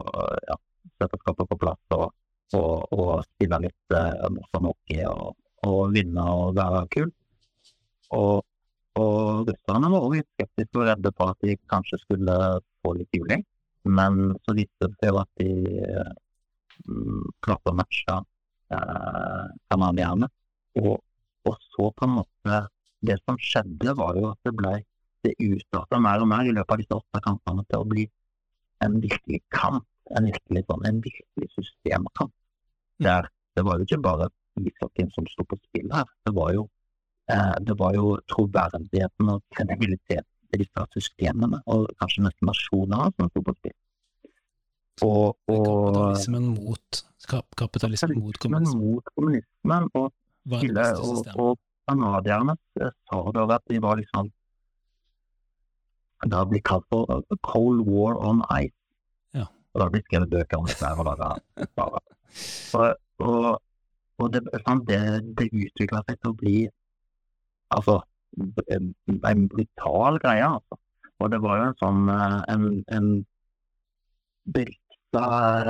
ja, sette skapet på plass og, og, og spille litt eh, morsom hockey og, og vinne og være kul. Og, og russerne var også skeptiske og redde på at de kanskje skulle få litt juling. Men så viste det seg jo at de mm, klarte å matche eh, canadierne. Og, og så på en måte Det som skjedde, var jo at det ble det utarta mer og mer i løpet av disse åtte kampene til å bli en virkelig kamp. En virkelig, sånn, en virkelig systemkamp. Der det var jo ikke bare ishockeyen som sto på spill her. Det var jo, eh, det var jo troverdigheten og kredibiliteten disse systemene, og kanskje nesten nasjoner som sto på spill. Og, og Kapitalismen mot, kap, kapitalismen mot kommunismen. mot kommunismen, og, Chile, og, og canadierne eh, sa da at de var liksom Det har blitt kalt for uh, Cold War on Ice. Ja. Og det har blitt skrevet bøker om dette. og det bare- Og, og, og det, sant, det, det utvikla seg til å bli altså en, brutal greie, altså. Og det var jo en sånn eh, en, en berykta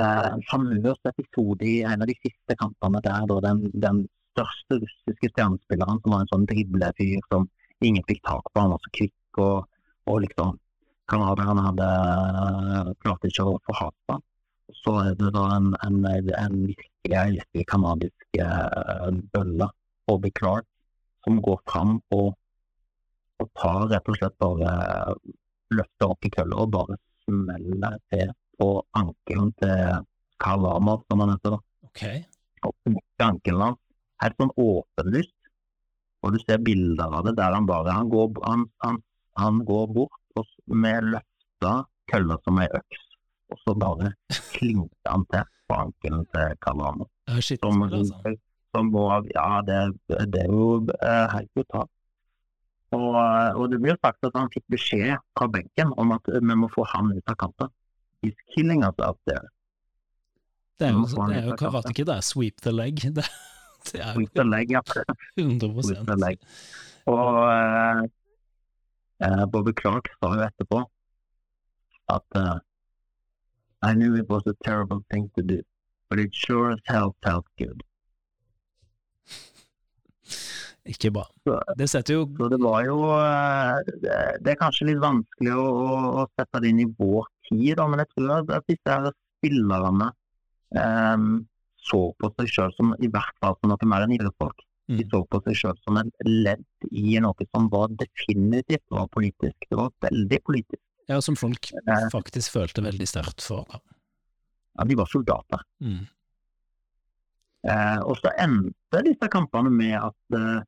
eh, famøs episode i en av de siste kampene der da den, den største russiske stjernespilleren, som var en sånn driblefyr som ingen fikk tak på, han var så kvikk og, og liksom Canadierne hadde klart ikke å få hat på. Så er det da en, en, en virkelig, eh, bølle, Bobby Clark, som går fram og, og tar rett og slett bare løfter opp i kølla og bare smeller til på ankelen til Karl Amov, som han heter. da. Okay. Og knekker ankelen hans helt sånn åpenlyst. Og du ser bilder av det der han bare Han går, han, han, han går bort og med løfta kølla som ei øks, og så bare klinker han til på ankelen til shit, Som, altså. som ja, det, det er jo eh, helt brutalt. Og, eh, og det blir jo sagt at han fikk beskjed fra benken om at vi må få han ut av kampen. He's killing us out there. Det er jo, han det er jo Karate Kid, det er sweep the leg. Det, det er sweep the leg, ja. jo 100 sweep the leg. Og eh, eh, Bobby Clark sa jo etterpå at uh, I knew it was a terrible thing to do, but it sure as hell felt good. Ikke bra. Så- Det setter jo Så det var jo eh, Det det er kanskje litt vanskelig å, å, sette det inn i vår tid, da, men jeg tror at- disse spillerne um, så på seg sjøl som i hvert fall som noe mer enn idrettsfolk. De Mm. så på seg sjøl som en ledd i noe som var definitivt var politisk. Det var veldig politisk. Ja, som folk Eh. faktisk følte veldig sterkt for. Ja, de var soldater. Mm. Eh, og så endte disse kampene med at, eh,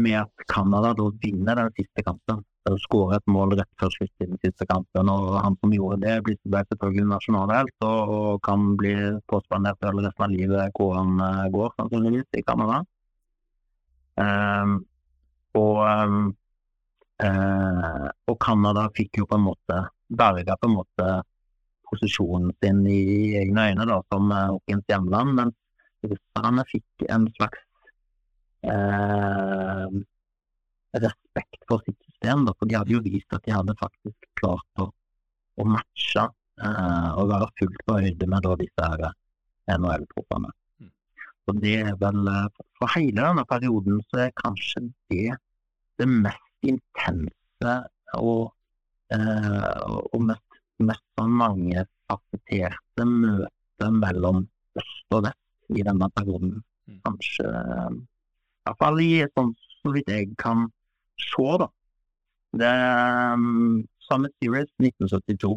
med at Canada da vinner den siste kampen. De skårer et mål rett før slutt i den siste kampen, og han som gjorde det, ble selvfølgelig nasjonalhelt og, og kan bli påspandert hele resten av livet hvor han eh, går, sannsynligvis, i Canada. Um, og um, uh, og Canada fikk jo på en måte berga på en måte posisjonen sin i egne øyne da, som eh, Hawkins hjemland, men russerne fikk en slags eh, respekt for sitt system. Da, for de hadde jo vist at de hadde faktisk klart å, å matche eh, og være fullt på høyde med da, disse NHL-proffene. Mm. Og det er vel eh, For hele denne perioden så er kanskje det det mest intense og, eh, og mest, mest sånn mangefasetterte møtet mellom øst og vest i denne perioden. Mm. Kanskje Hvert fall i sånn så vidt jeg kan se, da. Det er um, Summit Series 1972.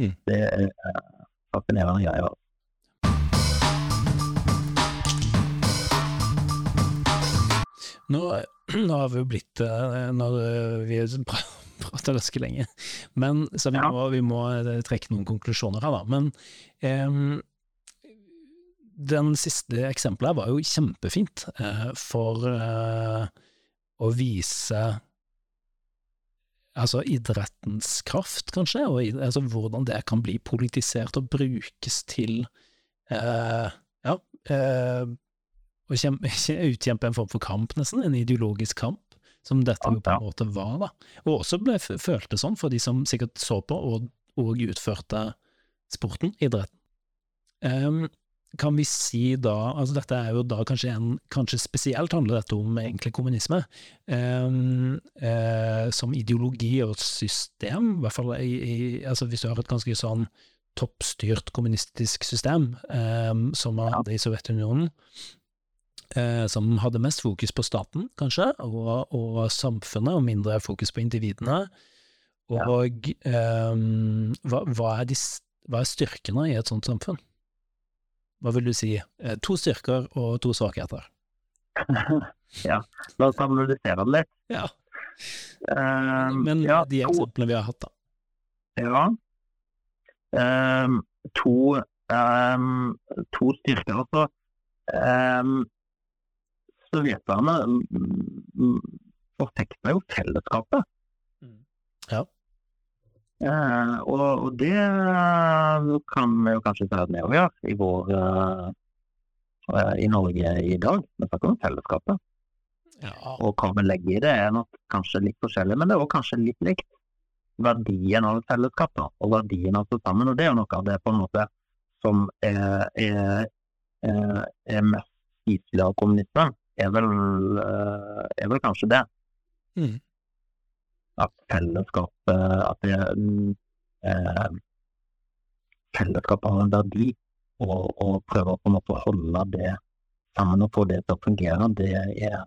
Mm. Det er uh, fascinerende greier. Nå, nå har vi jo blitt eh, Når eh, vi pra- prater ganske lenge, men så vi må, vi må trekke noen konklusjoner her, da. Men em, den siste eksempelet var jo kjempefint eh, for eh, å vise altså idrettens kraft, kanskje, og altså hvordan det kan bli politisert og brukes til eh, ja, eh, å kjempe, utkjempe en form for kamp, nesten, en ideologisk kamp, som dette jo på en måte var, da. Og også ble følte sånn for de som sikkert så på og, og utførte sporten, idretten. Em, kan vi si da, altså dette er jo da kanskje en, kanskje spesielt handler dette om egentlig kommunisme, Um, uh, som ideologi og system, i hvert fall i, i, altså hvis du har et ganske sånn toppstyrt kommunistisk system, um, som man hadde i Sovjetunionen, uh, som hadde mest fokus på staten, kanskje, og, og samfunnet, og mindre fokus på individene. Og em, hva, hva, er de, hva er styrkene i et sånt samfunn? Hva vil du si? Eh, To styrker og to svakheter. ja, La oss analysere det litt. Ja. Um, Men ja, de eksemplene vi har hatt, da. Ja. Um, to, um, to styrker. Altså, um, sovjeterne mm, forfekta jo fellesskapet. Ja. Eh, og, og det kan vi jo kanskje si at vi òg gjør i vår eh, eh, i Norge i dag. Vi snakker om fellesskapet. Ja, Og hva vi legger i det er nok kanskje litt forskjellig, men det er òg kanskje litt likt. Verdien av et fellesskap da, og verdien av å stå sammen. Og det er jo noe av det på en måte som er, er, er, er mest spiselig av kommunisme, er vel, eh, er vel kanskje det. Mm. At fellesskapet At det eh, Fellesskapet har en verdi, og, og prøve å måte holde det sammen og få det til å fungere, det er,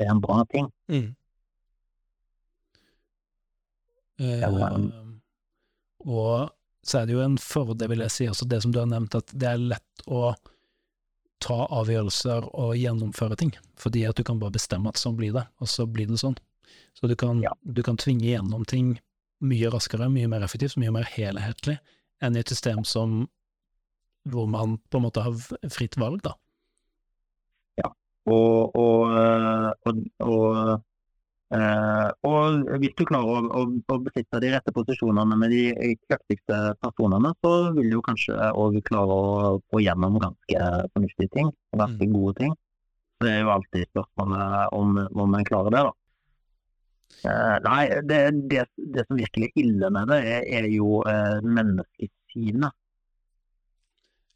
er en bra ting. Mm. Eh, og så er det jo en fordel, vil jeg si, også det som du har nevnt, at det er lett å ta avgjørelser og gjennomføre ting, fordi at du kan bare bestemme at sånn blir det, og så blir det sånn. Så du kan, Ja. du kan tvinge gjennom ting mye raskere, mye mer effektivt, mye mer helhetlig enn i et system som hvor man på en måte har fritt valg, da. Og, og, eh, og, og, Uh, og hvis du klarer å, å, å besitte de rette posisjonene med de kraftigste personene, så vil du kanskje òg klare å få gjennom ganske fornuftige ting, ganske gode ting. Det er jo alltid spørsmålet om, om en klarer det, da. Eh, nei, det, det, det som virkelig er ille med det, er, er jo uh, menneskesynet.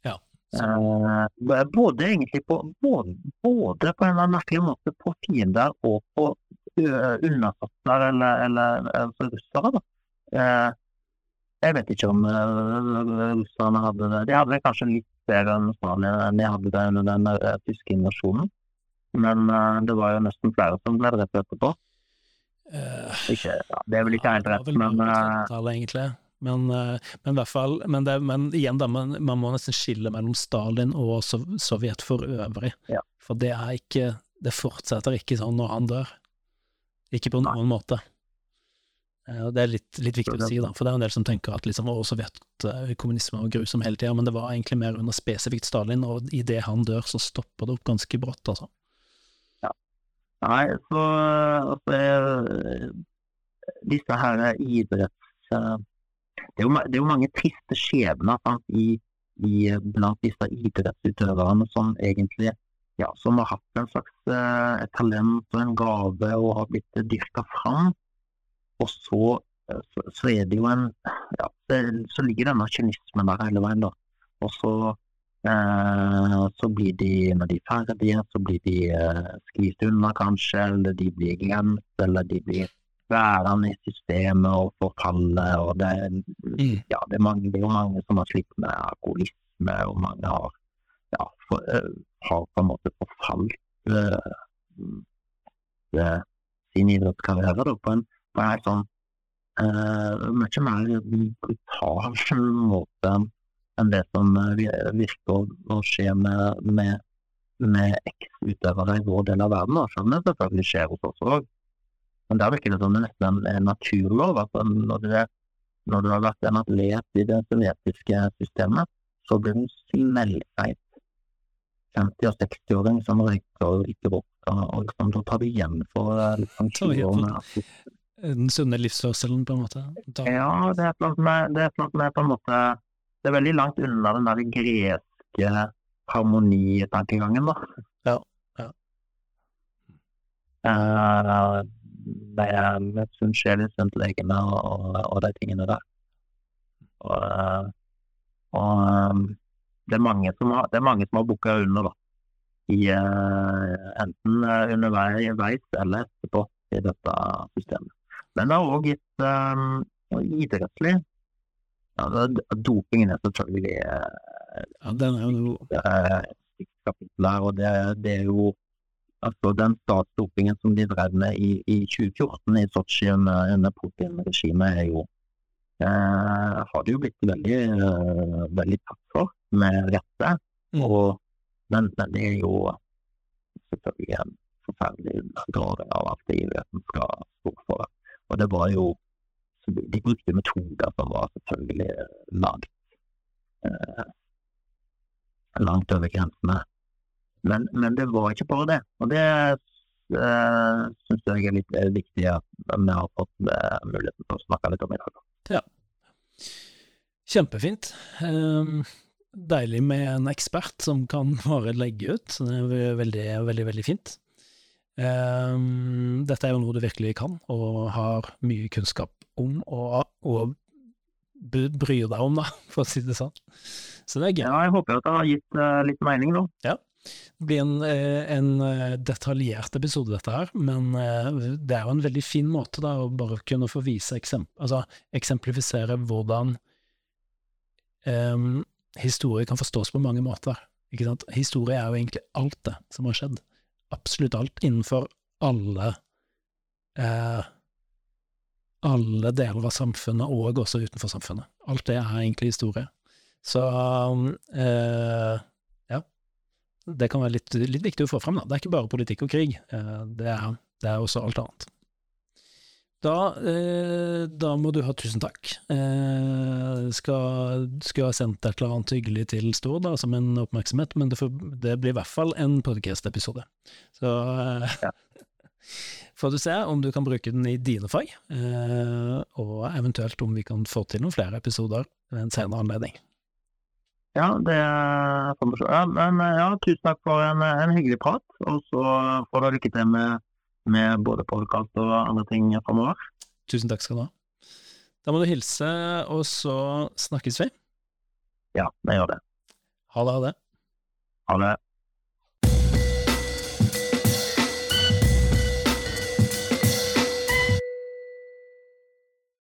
Ja. Eh, både egentlig på både, både på en eller annen merkelig måte på fiender og på undersåtter eller, eller altså russere. Da. Jeg vet ikke om russerne hadde det. De hadde det kanskje litt bedre enn Australia. de hadde det under den tyske invasjonen. Men det var jo nesten flere som ble drept etterpå. Eh, Ikke, ja, det er vel ikke helt rett, men eh, 30-tallet, egentlig. Men, eh, men fall, men, det, men igjen, da, man, man må nesten skille mellom Stalin og Sov Sovjet for øvrig. Ja. For det er ikke Det fortsetter ikke sånn når han dør. Ikke på noen måte. Eh, Det er litt, litt viktig å si, da, for det er en del som tenker at liksom, sovjetkommunisme Sovjet, kommunisme var grusom hele tida, men det var egentlig mer under spesifikt Stalin, og idet han dør, så stopper det opp ganske brått, altså. Nei, så altså, jeg, disse her idretts... eh, Det er, jo, det er jo mange triste skjebner sant, i, i, blant disse idrettsutøverne som egentlig ja, som har hatt en slags eh, talent og en gave og har blitt dyrka fram. Og så, eh, så, så er det jo en ja, det, Så ligger denne kynismen der hele veien, da. Og så så blir de, når de er ferdige, så blir de eh, skvist unna kanskje, eller de blir glemt, eller de blir værende i systemet og forfaller. Og det, Mm. ja, det, er mange, det er jo mange som har slitt med alkoholisme, og mange har, ja, for, eh, har på en måte forfalt eh, eh, sin idrettskarriere da, på en, på en sånn eh, mye mer brutal måte enn det som eh, virker å, å skje med, med, med eks-utøvere i vår del av verden. da, Selv om det selvfølgelig skjer hos oss òg. Men der virker det som det nesten er en naturlov. at når, det, når du har vært en atlet i det sovjetiske systemet, så blir du smellfeit 50- og 60-åring som røyker drikker opp. Og, liksom, da tar du igjen for eh, liksom, Tar 20 år med Den sunne livsførselen, på en måte. Da, ja, det er et eller annet med på en måte Det er veldig langt unna den der greske harmonitankegangen, da. Ja, ja. Uh, det er med sjel i sunt og, og, de tingene der. Og, eh, og eh, det er mange som har, det mange som har bukka under, da. I, uh, enten underveis eller etterpå i dette systemet. Men det har òg gitt um, idrettslig ja, Dopingen er selvfølgelig eh, ja, den er jo noe eh, og det, det er jo altså den statsdopingen som de drev med i, i 2014 i Sotsji under, under Putin-regimet, er jo eh, har det jo blitt veldig, eh, veldig tatt for, med rette. Mm. Og, men, men det er jo selvfølgelig en forferdelig grad av at frivilligheten skal stå for det. Og det var jo De brukte metoder som var selvfølgelig langt eh, langt over grensene. Men, men, det var ikke bare det. Og det eh, syns jeg er litt viktig at vi har fått eh, muligheten til å snakke litt om i dag. Ja. Kjempefint. Um, deilig med en ekspert som kan bare legge ut. Det er veldig, veldig, veldig fint. Um, dette er jo noe du virkelig kan, og har mye kunnskap om, og, og bryr deg om, da, for å si det sånn. Så det er gøy. Ja, jeg håper at det har gitt uh, litt mening, da. Ja. Det blir en, eh, en, eh, detaljert episode, dette her, men det er jo en veldig fin måte da, å bare kunne få vise eksempel, altså, eksemplifisere hvordan um, historie kan forstås på mange måter. Ikke sant? Historie er jo egentlig alt det som har skjedd. Absolutt alt, innenfor alle eh, alle deler av samfunnet, og også utenfor samfunnet. Alt det er egentlig historie. Så eh, ja, det kan være litt, litt, viktig å få frem. Da. Det er ikke bare politikk og krig, eh, det, er, det, er, også alt annet. Da, eh, da må du ha tusen takk. Eh, skal, skulle ha sendt et eller annet hyggelig til Stor da, som en oppmerksomhet, men det, får, det blir i hvert fall en podcast-episode. Så eh, ja får du se om du kan bruke den i dine fag, eh, og eventuelt om vi kan få til noen flere episoder ved en senere anledning. Ja, det får vi se. Ja, men ja, tusen takk for en, en hyggelig prat, og så får du lykke til med, med både podkast og andre ting framover. Tusen takk skal du ha. Da må du hilse, og så snakkes vi. Ja, vi gjør det. Ha det, ha det. Ha det.